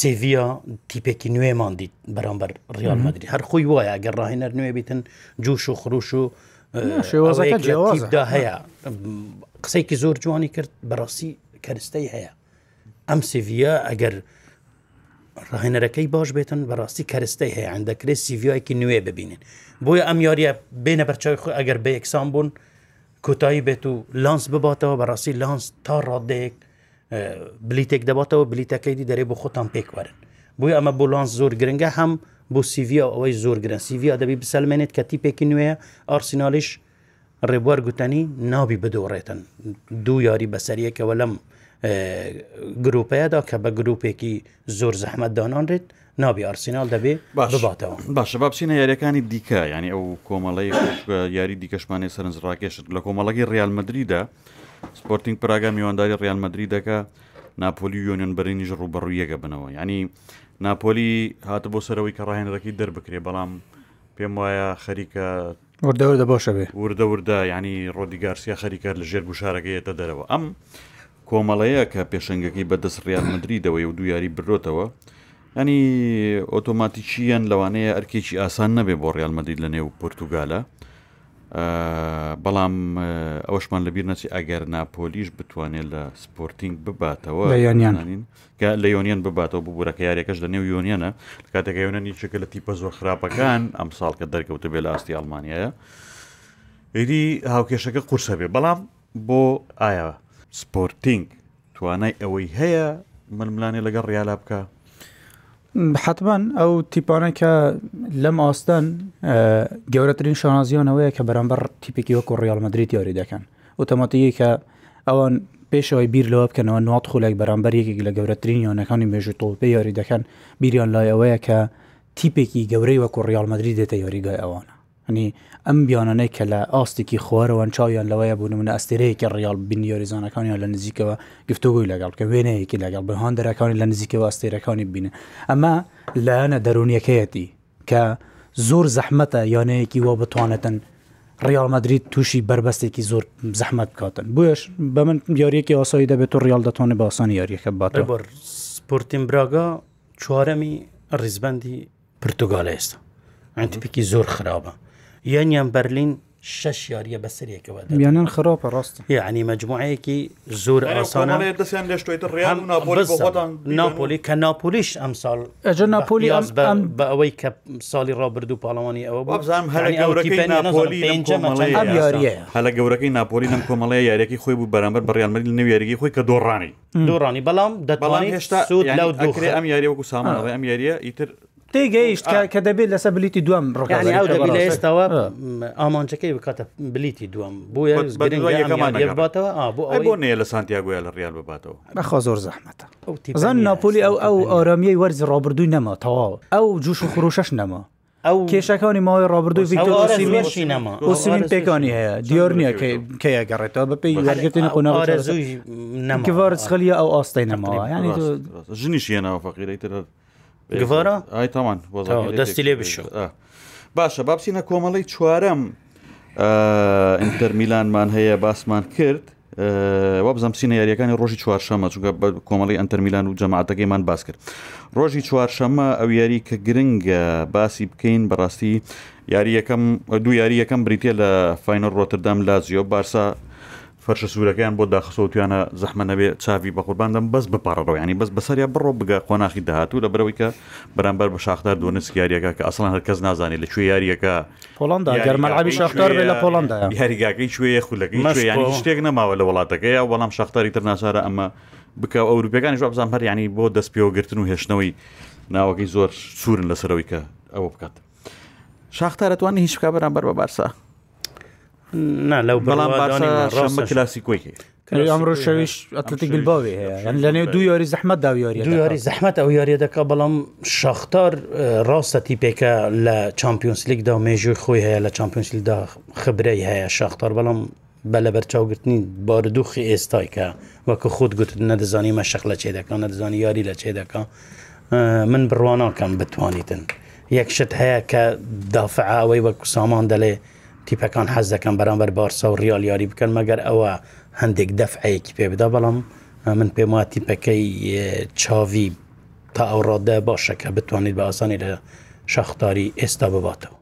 سێڤیا تیپێکی نوێمان دیت بەرامبەر ڕیال مدرری هەر خۆی وایە گەڕاهێنەر نوێ بیتن جوش و خروش و شێوازەکە جیاوازدا هەیە قسەیکی زۆر جوانی کرد بەڕاستی کەرستەی هەیە ئەم سڤە ئەگەر ڕاهێنەرەکەی باش بێتن بەڕاستی کەرستەی هەیە ئەندەکرێت سیڤایکی نوێ ببینین بۆیە ئەم یاریە بێنە بەرچوی خۆ ئەگەر بە یەکسان بوون کۆتایی بێت و لانس بباتەوە بەڕاستی لانس تا ڕادەیەک بلیتێک دەباتەوە بلیتەکەی دەرێ بۆ خۆتان پێکوارن بۆی ئەمە بۆ لانس زۆر گرنگە هەم بۆ سیڤیا ئەوەی زۆر گرن سیڤیا دەبی بسەلمێنێت کە تیپێکی نوێە ئارسینالیش ڕێبوار گوتنی ناوی بدۆڕێتن دوو یاری بەسەریەکەوە لەم گرروپەیەدا کە بە گرروپێکی زۆر زەحمەت دانانرێت نابی ئارسینال دەبێ باتەوە باشە با بچینە یاریەکانی دیکە ینی ئەو کۆمەڵی یاری دیکەشمانی سەرنج ڕاکێشت لە کۆمەڵەکەی ریالمەدریدا سپۆرتنگ پراگا میوانداری ریالمەدری دەکە ناپۆلی یۆنیۆن بەرینیش ڕوبەڕوویەکە بنەوە ینی ناپۆلی هاتە بۆ سەرەوەی کە ڕاهێنەکەی دەربکرێ بەڵام پێم وایە خەریکە وردەوردە باشە بێ وردە وردە ینی ڕۆدیگارسیا خەریکە لە ژێر گوشارەکەیەتە دەرەوە ئەم کۆمەڵەیە کە پێشنگەکەی بەدەست ڕیان مدریدەوەی و دویاری برۆتەوە ینی ئۆتۆماتیکییان لەوانەیە ئەرکێکی ئاسان نەبێ بۆ ڕیالمەدید لە نێو پرتوگالە بەڵام ئەوەشمان لەبییر نەچی ئەگەر ناپۆلیش بتوانێت لە سپۆرتنگ بباتەوە یانین لە یۆنیان بباتەوە ببوورەکە یاریەکەش لە نێو یۆنیانە کاتێکە یۆنەنی چکە لە تیپە زۆر خراپەکان ئەم ساڵکە دەرکەوتە بێ لە ئاستی ئەلمانیایە ئێری هاوکێشەکە قورسە بێ بەڵام بۆ ئایا سپۆرتنگ توانای ئەوەی هەیە ململانێ لەگەڵ ڕیالا بکە حتمان ئەو تیپانەکە لەم ئاستەن گەورەترین شانازیانەوەیە کە بەرامبەر تیپێکی وەکو ڕیالمەدرری یاری دەکەن وتەماتەیە کە ئەوان پێشەوەی بیر لەوە بکەنەوە نات خولێک بەرامبەر یەکێک لە گەورەترین یانەکانی مێژوو تۆڵپی یاری دەکەن بیریان لایەوەیە کە تیپێکی گەورەی وەکو ڕیالمەدرری دێتە یاریگای ئەوانە هەنی ئەم بیانانەی کە لە ئاستێکی خوارەوەن چاویان لەوەیە بوون منە ئەستێرەیەکی ڕیال بینیۆریزانەکانیان لە نزیکەوە گفتوگوی لەگەڵ کە وێنەیەکی لەگەڵ بەهان دەرەکانی لە نزیکەوە ئەستێرەکانی بینن ئەمە لایەنە دەرونیەکەیەتی کە زۆر زەحمەتە یانەیەکی وە بتوانێتن ڕیالمەدرید تووشی بربەستێکی زۆر زەحمت بکاتن بۆش بە من یاریەکی ئاسایی دەبێت و ڕیال دەتوانێت باسانی یاریەکە باتەوە سپورتین براگا چوارەمی ڕیزبندی پرتگال ئێستا ئەتیپێکی زۆر خراپە یانیان بەرلین شش یاریە بەسەرێکەوە میانان خراپە ڕاستە یعنی مجموعەیەکی زۆر ئاسانە ناپۆلی کە ناپۆلیش ئەم ساڵ ئەجە ناپۆلی بە ئەوەی کە ساڵی ڕابرد و پاڵەوانی ئەوە هەلە گەورەکەی ناپۆلی نم کۆمەڵەیە یاریێکی خۆی بوو بەرامبەر بەڕیانمەری نو یاریی خۆی کە دۆڕانی دۆڕانی بەڵام دەتوانانی هێشتا ئەم یاری وەکو سامانەوە ئەم یاریە ئیتر تێگەیشت کە دەبێت لەسەر بلیتی دوم ڕگانی ئەو دەبی لە ئێستاەوە ئامانچەکەی بکاتە بلیتی دوم بووەکەمانباتەوە بۆ نێ لە سانتیاگوۆە لە ڕال بباتەوە بەخوا زۆر زەحمەتە زان ناپۆلی ئەو ئەو ئارامیەی وەرزی ڕابردووی نەما تەواو ئەو جوش و خروشش نەما ئەو کێشەکانی ماوەی ڕابردوو ویکتۆسیمین پێکانی هەیە دیۆر نییە کەیە گەڕێتەوە بەپی هەرگتن قۆناوارز خەلیە ئەو ئاستەی نەماوە ینی ژنیشیەنەوە فەقیرەی تر گڤارە ئای تامان دەستی لێ بشو باشە بابسینە کۆمەڵی چوارەم ئینتەر میلانمان هەیە باسمان کرد وا بزم سینە یاریەکانی ڕۆژی چوارشەمە چگە کۆمەڵی ئەتەر میلان و جەماعەتەکەیمان باس کرد ڕۆژی چوارشەمە ئەو یاری کە گرنگە باسی بکەین بەڕاستی یاری یەکەم دوو یاری یەکەم بریتە لە فینەر ڕۆتردام لازیۆ بارسا فەرشە سوورەکەیان بۆ داخستوتیانە زەحمە نەبێ چاوی بە قورباندەم بەس بپارڕەوە ینی بەس بەسەریا بڕۆ بگە خۆناخی داهاتوو لە برەوەی کە بەرامبەر بە شاختار دۆنس یاریەکە کە ئەسڵان هەرکەس نازانێت لە کوێ یاریەکە پۆلندا گەرمەلعبی شاختار لە پۆلندا یاریگاکەی شوێ خولەکەی شتێک نەماوە لە وڵاتەکەی وەڵام شاختاری ترناچارە ئەمە بکە ئەوروپەکانی ژ بزان هەر ینی بۆ دەستپێوەگرتن و هێشتنەوەی ناوەکەی زۆر سوورن لەسەرەوەی کە ئەوە بکات. شاختارەتوانانی هیچ بکە بەرامبەر بە بارسا لەو بەڵام کلاسی کۆی ئەمڕۆ شەویش ئەتلتیک بلباوی هەیە لە نێو دوو یاری زەحمە دا یاری دو یاری زەحمەت ئەو یاری دەکە بەڵام شەختار ڕاستەتی پێکە لە چمپیۆنس لیگدا مێژوی خۆی هەیە لە چمپیۆنس لیدا خبرەی هەیە شەختار بەڵام بەلەبەر چاوگرتنی باردوخی ئێستایکە وەکو خودت گوت نەدەزانیمە شەق لە چێ دەکەن نەدەزانی یاری لە چێ دەکە من بڕواناکەم بتوانیتن یەکشت هەیە کە دافعاوەی وەکو سامان دەڵێ تیپەکان حەز دەکەم بەرامبەر بارسا و ریال یاری بکەن مەگەر ئەوە هەندێک دەفعەیەکی پێ بدا بەڵام من پێم وا تیپەکەی چاوی تا ئەو ڕادە باشە کە بتوانیت بە ئاسانی لە شەختاری ئێستا بباتەوە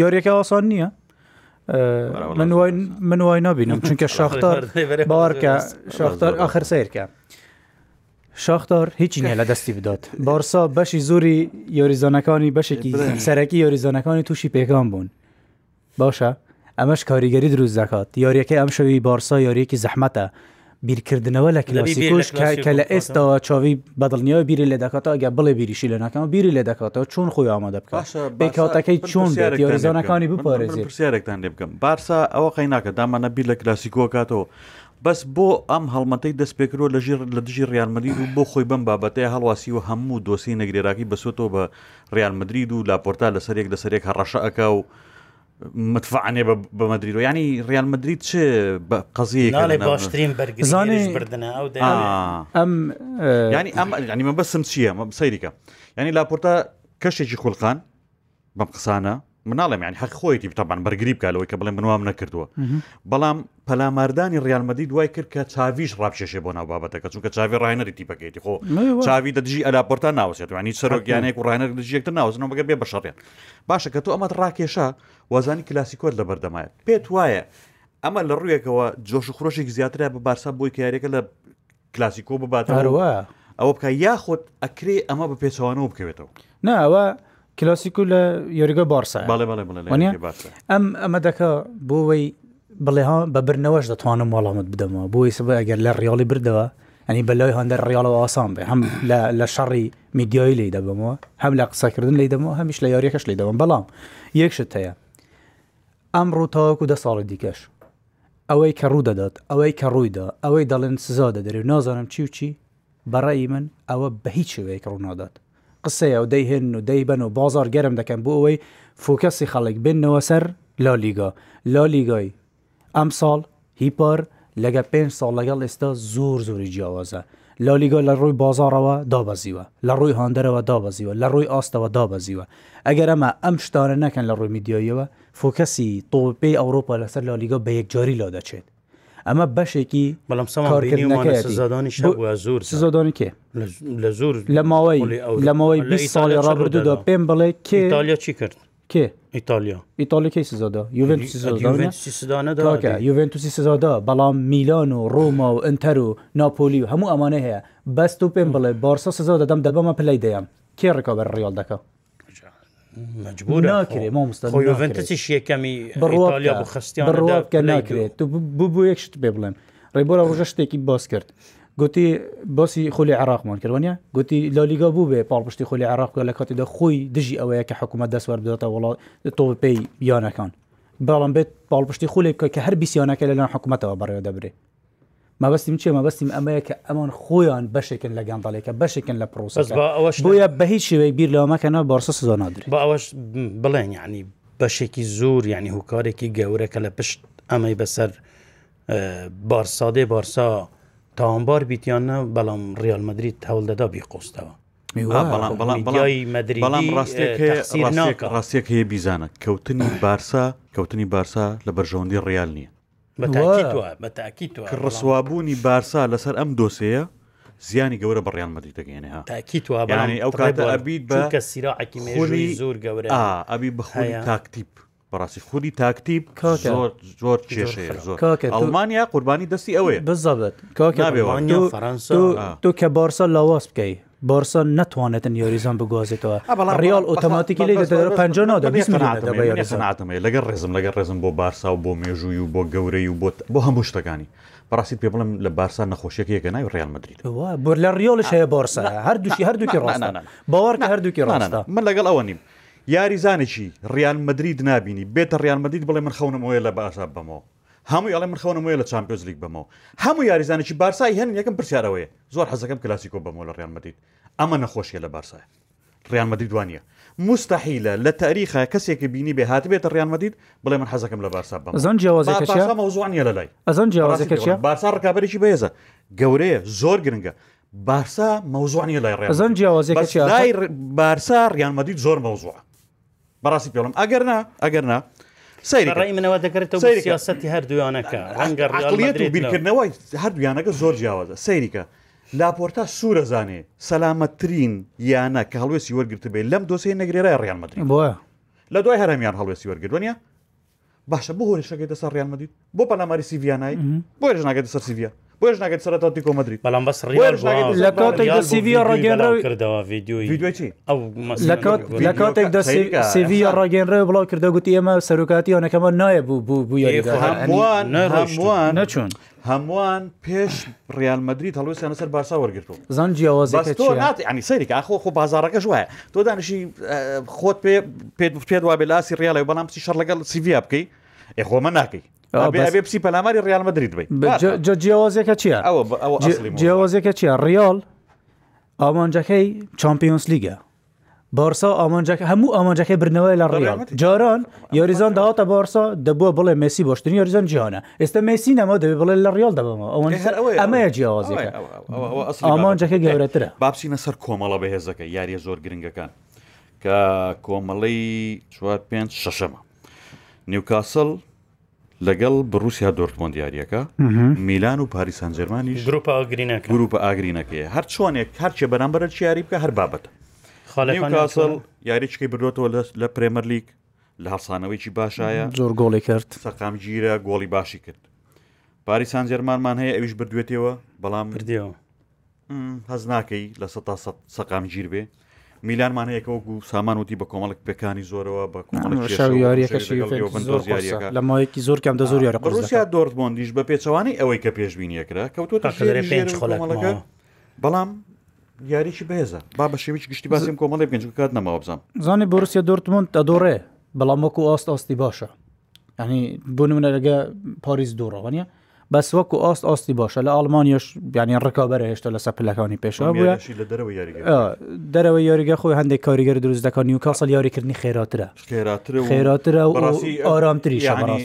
یاریەکە ئاسان نییە من وای نبینم چونکە شاختار باوەکە شاختار آخر سیرکە شاختار هیچی نیە لە دەستی بدات بارسا بەشی زۆری یۆریزانەکانی بەشێکی سەرەکی یۆریزانەکانی تووشی پێگام بوون باشە ئەمەش کاریگەری دروست دەکات یاریەکەی ئەم شەوی بارسا یاریەکی زەحمەتە بیرکردنەوە لە کلاسیکۆش کە لە ئێستاەوە چاوی بەدڵنیەوە بیری لە دەکات ئەگە بڵێ بیریشی لە ناکەمە بیری لە دەکاتەوە چۆن خۆی ئامادە بکات بێکاتەکەی چۆن یۆریزانەکانی بپارێزی پرسیارێکتان لێ بکەم بارسا ئەوە قەی ناکە دامانە بیر لە کلاسیکۆ کاتەوە بەس بۆ ئەم هەڵمەتەی دەستپێکرۆ لە ژێر لە دژی ڕیانمەدی و بۆ خۆی بم بابەتەیە هەڵواسی و هەموو دۆسی نەگرێراکی بەسۆتەوە بە ڕیانمەدرید و لاپۆرتا لەسەرێک لەسەرێک هەڕەشەکە و متفعانێ بە مدرریرۆ ینی ڕیانمەدرید چ بە قزیڵی باشترین بەرگزانانی ئەم ینی ئەم ینی من بەسم چییە سەیریکە ینی لاپۆرتا کەشێکی خولقان بەم قسانە مناڵێم یان حەق خۆیتی تاپان بەرگری بکالەوەی کە بڵێ منوام نەکردووە بەڵام پەلاماردانی ڕیالمەدی دوای کرد کە چاویش ڕابشێشێ بۆ ناوبابەتەکە چونکە چاوی ڕایەری تیپەکەیتی خۆ چاوی دەدژی ئەلاپۆرتا ناوسێتوانی سەرۆکیانێک و ڕایەر دژیەکتە ناوزنەوە بەگە بێ بەشڕێن باشە کە تۆ ئەمەت ڕاکێشا وازانی کلاسیکۆت لە بەردەمایە پێت وایە ئەمە لە ڕوویەکەوە جۆش خۆشێک زیاترە بە بارسا بۆی کارێکە لە کلاسیکۆ ببات هەروە ئەوە بکە یاخۆت ئەکرێ ئەمە بە پێچوانەوە بکەوێتەوە ناوە کلاسیکو لە یۆریگە بارسە ئەم ئەمە دەکە بۆەوەی بڵێها بە برنەوەش دەتوانم وەڵامت بدەمەوە بۆی سبە ئەگەر لە ڕیاڵی بردەوە ئەنی بەلای هەندە ڕیاڵەوە ئاسان بێ هەم لە شەڕی میدیایی لی دەبمەوە هەم لە قسەکردن لی دەمەوە هەمیش لە یاریەکەش لی دەوەم بەڵام یەکشت هەیە ئەم ڕوو تاواکو دە ساڵی دیکەش ئەوەی کە ڕوو دەدات ئەوەی کە ڕوویدا ئەوەی دەڵێن سزا دەدەێ نازانم چی و چی بەڕایی من ئەوە بە هیچ شوەیەک ڕوونادات قسەیە و دەیهێن و دەیبەن و بازار گەرم دەکەن بۆ ئەوەی فۆکەسی خەڵک بنەوە سەر لالیگا لالیگای ئەم ساڵ هیپار لەگە پێنج ساڵ لەگەڵ ئێستا زۆر زۆری جیاوازە لالیگا لە ڕووی بازارەوە دابەزیوە لە ڕووی هاندەرەوە دابەزیوە لە ڕووی ئاستەوە دابەزیوە ئەگەر ئەمە ئەم شتانە نەکەن لە ڕووی میدیاییەوە فۆکەسی تۆپی ئەوروپا لەسەر لالیگا بە یەکجاری لا دەچێت ئەمە بەشێکی بەڵام زۆر سزادانی کێ لە زۆر لە ماوەی لە ماوەی 20 ساڵی ڕابردودا پێم بڵێ کێ چی کرد کێ ئیتالیا ئیتالیکی سزادا یوڤنتوسی سزادا بەڵام میلان و ڕۆما و ئەتەر و ناپۆلی و هەموو ئەمانە هەیە بەست و پێم بڵێ بارسا سزا دەدەم دەبەمە پلی دەیەم کێ ڕێکا بەر ڕیال دەکە مجبورەکەمی ناکرێت تو بوو یەکشت بێ بڵێم ڕێبۆرە ڕژە شتێکی باس کرد گوتی باسی خۆلی عراقمان کردوانە گوتی لالیگا بوو بێ پاڵپشتی خۆلی عراق لە کاتیدا خۆی دژی ئەوەیە کە حکوومەت دەسوەر بداتە وڵات تۆ پێی یانەکان بەڵام بێت پاڵپشتی خولێک کە هەر بیسیانەکە لەلاەن حکوومەتەوە بەڕێوە دەبرێت مەبستیم چێ مەبستیم ئەمەیە کە ئەمان خۆیان بەشێکن لە گەندڵێکە بەشێکن لە پرۆسس بۆیە بە هیچ شێوەی بیر لەوەمەکەنەوە بارسە زۆ نادر بە ئەوەش بڵێن یعنی بەشێکی زۆر ینی هوکارێکی گەورەکە لە پشت ئەمەی بەسەر بارسادێ بارسا تاوانبار بیتیانە بەڵام ڕالمەدرری هەوڵدەدا بیقۆستەوە بەڵام ڕاستێک ڕاستێک هەیە بیزانە کەوتنی بارسا کەوتنی بارسا لە بەرژەوەندی ڕیال نییە ڕسوابوونی بارسا لەسەر ئەم دۆسەیە زیانی گەورە بەڕیان مەدی دەگەێنێها تاکییتوانی ئەو کاتە ئەبییت بە کە سیراعکی مێژوری زۆر گەورە ئەبی بخۆی تاکتیب بەڕاستی خودی تاکتیب زۆر کێشەیە زۆر ئەڵمانیا قوربانی دەستی ئەوەیە بزەبێت کاکەێ تۆ کە بارسا لاوااز بکەی بارسا نتوانێت یاریزان بگوازێتەوە ریال ئۆتۆماتیکی لێ پێناتمێ لەگەر ڕێزم لەگە ڕێزم بۆ بارسا و بۆ مێژووی و بۆ گەورەی و بۆ بۆ هەموو شتەکانی پراسیت پێ بڵم لە بارسا نەخۆشیەکە یەکە ناوی ڕیال مدرید بۆ لە ریۆلش هەیە بارسا هەردووشی هەردووکی ڕانان باوەڕکە هەردووکی ڕانانە من لەگەڵ ئەوە نیم یاریزانێکی ریال مدرید نبینی بێتە ریال مدرید بڵێ من خەونم ئەوە لە باشا بمەوە هەموو ئەڵێ منخەوەمە لە چمپۆز لیگ بمەوە هەموو یاریزانێکی بارسای هەن یەکەم پرسیارەوەی زۆر حەزەکەم کلاسیکۆ بەمەوە لە ڕیانمەدید ئەمە نەخۆشیە لە بارسای ڕیانمەدی دوانە مستحیلە لە تاریخە کەسێکی بینی بێ هات بێتە ڕیانمەدید بڵێ من حەزەکەم لە بارسا بم ئەزان جیاوازەکەزوانە لە لای ئەزان جیاوازەکە بارسا ڕکابێکی بێزە گەورەیە زۆر گرنگە بارسا مەوزوانی لای ڕێزان جیاوازەکە بارسا ڕیانمەدید زۆر مەوزوع بەڕاستی پێڵم ئەگەرنا ئەگەرنا سەیڕی منەوە دەگرێتەوە سیاستی هەردووانەکە ڕەنگە ڕڵیت و بیرکردنەوەی هەردویانەکە زۆر جیاوازە سەیریکە لاپۆرتا سوورەزانێ سەلامەترین یانە کە هەڵوێسی وەرگرت بێت لەم دۆسی نەگرێرە ڕیان مدرین بۆە لە دوای هەرمیان هەڵوێسی وەرگدوونیە باشە بۆ هۆرشەکەی دەسەر ڕیان مدید بۆ پەلاماری سیڤیانایی بۆ ێژناگە دەسەر سیڤە بۆش ناگەت سەرەتاتی کۆمەدرری بەڵام بەس لە کاتێک سیوی ڕگەێنەوە کردەوە یددیوچی لە کاتێک سیوی ڕگەێنرە بڵاو کردە گوتی ئێمە سەرکاتی ئەوەکەمە نایە بوو بوو بووان نەچون هەمووان پێش ڕالمەدرری هەڵوسیان سەر باسا وەرگتو زان جیاوازی سەرێک ئاخۆ خۆ بازارەکە ژواە تۆ دانیشی خۆت پێ پێت پێت وا بێ لاسی ڕیاڵی بەڵام سی شەر لەگەڵ سیڤیا بکەی ئێ خۆمە ناکەی ئەبێ پسی پەلاماری ڕیال مدرید بیت جیاوازەکە چییە جیاوازەکە چییە ریال ئامانجەکەی چمپیۆنس لیگە بارسا ئامانجەکە هەموو ئامانجەکەی برنەوەی لە ڕیال جاران یاریزان داهاتە بارسا دەبووە بڵێ مسی باشترین یاریزان جیانە ئێستا مسی نەما دەبێ بڵێ لە ریال دەبمەوە ئەمەیە جیاوازی ئامانجەکە گەورەترە بابسیینە سەر کۆمەڵە بەهێزەکە یاریە زۆر گرنگەکان کە کۆمەڵی چوار پێ شەشەمە نیوکاسل لەگەڵ بڕوسیا دۆرتمۆند دیارریەکە میلان و پاریسان جەرمانی گروپ ئاگرینەکە گروپ ئاگرینەکەی هەر چۆنێک هەرچێ بەرامبەر چیاری بکە هەر بابەت خاڵسڵ یاریچکی بردوێتەوە لە پرێمەر لیک لە هەڵسانەوەیکی باشایە زۆر گۆڵی کرد سەقام گیرە گۆڵی باشی کرد پاریسان جەرمانمان هەیە ئەویش بردوێتەوە بەڵام کردیەوە هەز ناکەی لە سە سەقام گیر بێ میلانمان یەکەوەکو سامان وتی بە کۆمەڵک پێکانی زۆرەوە بە لە مایەکی زۆر کەم دە زۆر یارە ڕوسیا دۆرتبندیش بە پێچەوانی ئەوەی کە پێشبینیەکرا کەوتۆ بەڵام یاریی بێزە با بە شێویچ گشتی باسیم کۆمەڵی پێنج کات نەماوە بزانم زانانی بۆرسیا دۆرتمونند ئەدۆڕێ بەڵام وەکو ئاست ئاستی باشە ینی بۆ نمونە لەگە پاریس دوڕەوەنیە بەس وەکو ئاست ئاستی باشە لە ئالمانیش بیانی ڕکابەر هێشتا لە سەپلەکانی پێشەوە دەرەوە یاریگە خۆی هەندێک کاریگەر دروست دەکەن و کاسەڵ یاریکردنی خێراترە خێراترە و ئارامتری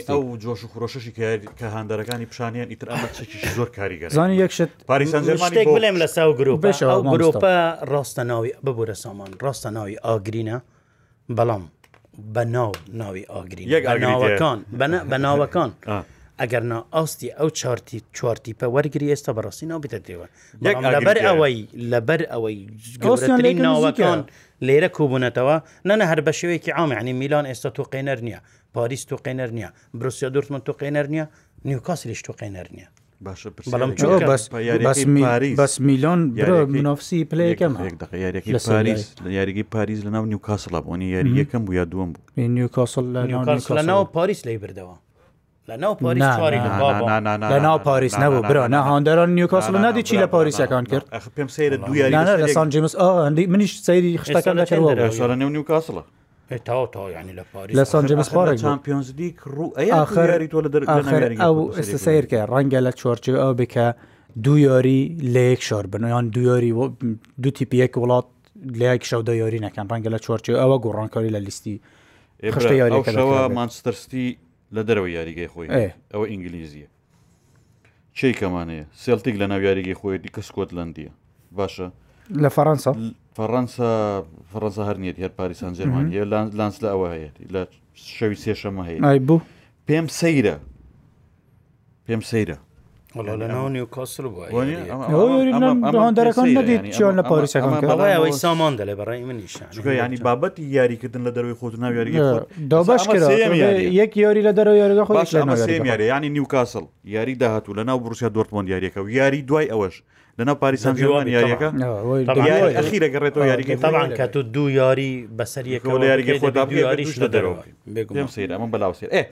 ئەو جۆش و خۆشەشی کە هەندەرەکانی پیشانیان ئیتر ئەمە چێکی زۆر کاریگەر زانانی یەکشت پاریسەنجێک بڵێم لە ساو گرروپ گرروپە ڕاستە ناوی ببورە سامان ڕاستە ناوی ئاگرینە بەڵام بە ناو ناوی ئاگرین بە ناوەکان بە ناوەکان ئەگەر نا ئاستی ئەو چارتی چوارتیپە وەرگری ئێستا بەڕاستی ناو بێتێەوە لەبەر ئەوەی لەبەر ئەوەی ناوەکان لێرە کوبوونەتەوە نەنە هەر بە شێوەیەکی عامعنی میلان ئێستا تو قینەر نییە پاریس تو قینەر نییە بروسیا دورتمن تو قینەر نییە نیوکاسلیش تو قینەر نییە بەڵام بەس میلۆن منۆفسی پلەکەم یاریگی پاریز لە ناو نیوکاسڵە بۆنی یاری یەکەم بوو یا دووەم بوو نیوکاسڵ لە ناو پاریس لی بردەوە لە ناو پاریس نەبوو برا نە هاندەران نیوکاسل نادی چی لە پاریسەکان کرد پێم سیر دویانە لە سان جیمس ئەندی منیش سەیری خشتەکان لەکەەوە نێو نیوکاسڵە لە سانجمس ئەو سیرکە ڕەنگە لە چۆرچ ئەو بکە دوو یاری لە یەک شار بنیان دویاری دو تیپیەک وڵات لە یەک شەودە یاری نەکەن ڕەنگە لە چۆرچ ئەوە گۆڕانکاری لە لیستی خشتە یاریەوە مانستەرستی لە دەرەوە یاریگەی خۆی ئەوە ئینگلیزیە چی کەمانەیە سلتیک لە ناو یاریگەی خۆیەتی کە سکۆتلندیە باشە لە فەەنسا فەەنسا فەەنسا هەرنیێت هەر پاریسان جەرمان هەیە لانس لە ئەوە هەیەی لە شەوی سێشەمە هەیە بوو پێم سەیرە پێم سەیرە لەناوەکەسەکان نەدیت چۆن لە پاریسەکانەوەی سامان دەلێ بەڕی منیشگە ینی بابەتی یاریکردن لە دەروی خۆتنا یاریدابش یەک یاری لە دەرەوە یاریگە خۆ یاری ینی نیوکاسل یاری داهاتوو لەناو بروسیا دۆرتمۆند یاریەکە و یاری دوای ئەوەش لەناو پاریسان جوان یاریەکە ئەخیرەگەڕێتەوە یاریگە تاوان کە تو دوو یاری بەسەر یەکەوە لە یاریگە خۆدا یاریش لە دەرەوە بێم سیر ئەمە بەلاوسێ ئێ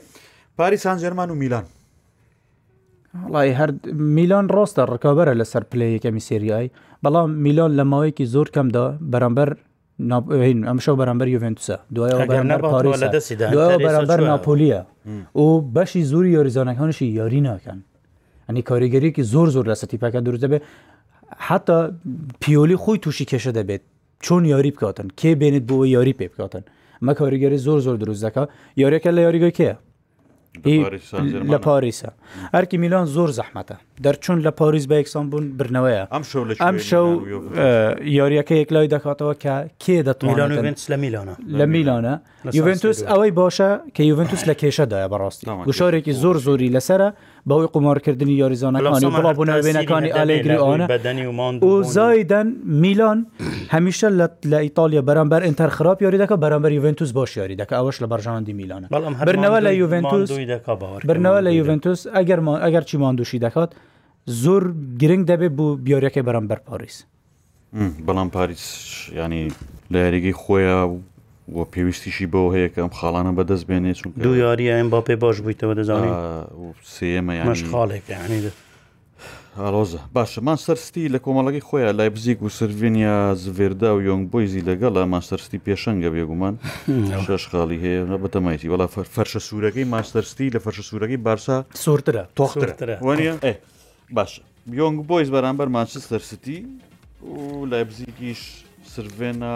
پاریسان جەرمان و میلان وڵی هەر میلان ڕاستە ڕکابەرە لەسەر پلی یەکەمی سریایی بەڵام میلان لە ماوەیەکی زۆر کەمدا بەرەمبەر ئەمشە بەرەمبەر یڤێنتوسە دوایەوە بەرەمبەر ناپۆلیە و بەشی زوری یاریزانەکانشی یاری ناکەن ئەنی کاریگەریەکی زۆر زۆر لە سەتیپەکە دوور دەبێت حتا پیۆلی خۆی تووشی کێشە دەبێت چۆن یاری بکاتن کێ بێنێت بۆەوە یاری پێ بکاتن مە کاریگەری زۆر زۆر دروست دەکە یاریەکە لە یاریگەکەە لە پاریسە ئەرکی میلان زۆر زەحمەتە دەرچوون لە پاریس بە یەکسان بوون برنەوەیە ئەم شەو یاریەکە یەکلای دەکاتەوە کە کێ دەتوانێت لە میلانە لە میلانە یوڤنتوس ئەوەی باشە کە یوڤنتوس لە کێشەدایە بەڕاستی گوشارێکی زۆر زۆری لەسرە بەوەی قمارکردنی یاریزانەکانی بڵا بوونەوێنەکانی ئالێگری ئاە و زایدەن میلان هەمیشە لە ئیتالیا بەرامبەر ئینتەر خراپ یاری دەکە بەرامبەر یوڤنتوس باش یاری دەکە ئەوەش لە بەرژاندی میلانە برنەوە لە یوڤنتوس برنەوە لە یوڤنتوس ئەگەر ئەگەر چی مادوشی دەکات زۆر گرنگ دەبێت بوو بیارەکەی بەرامبەر پاریس بەڵام پاریس ینی لە یاریگەی خۆیان و پێویستیشی بەوە هەیە کە ئەم خاڵانە بەدەست بێنێ چون دوو یاری ئەم باپێ باش بوویتەوە دەزانانی سێمەش خاڵێک ئالۆزە باشەمان سەرستی لە کۆمەڵەکەی خۆیان لای بزیک و سرڤینیا زڤێردا و یۆنگ بۆیزی لەگەڵا ماستەرستی پێشەنگە بێگومان شش خاڵی هەیە بەتەمایتی وڵا فەرشە سوورەکەی ماستەرستی لە فەرشە سوورەکەی بارسا سوورترە تۆخترە وانە باشە یۆنگ بۆیز بەرامبەر ماچستەرستی و لای بزیکیش سرێنە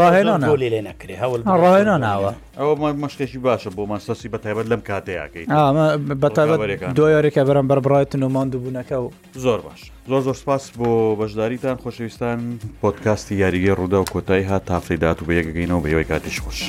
ڕاهێنانەۆلی لێ نەکرێ هەوڵ ڕاهێناناوە ئەوە مەشکێکی باشە بۆ مەسەسی بە تایبەت لەم کاتەیەکەی دوۆێکە بەرەم بەربڕایەتن و ماند بوونەکە و زۆر باش زۆر زۆر سپاس بۆ بەشداریتان خۆشەویستان پۆتکاستی یاریگە ڕوودا و کۆتایی هات تافریدات و بەیەگەگەینەوە بە یەوەی کاتیش خۆش.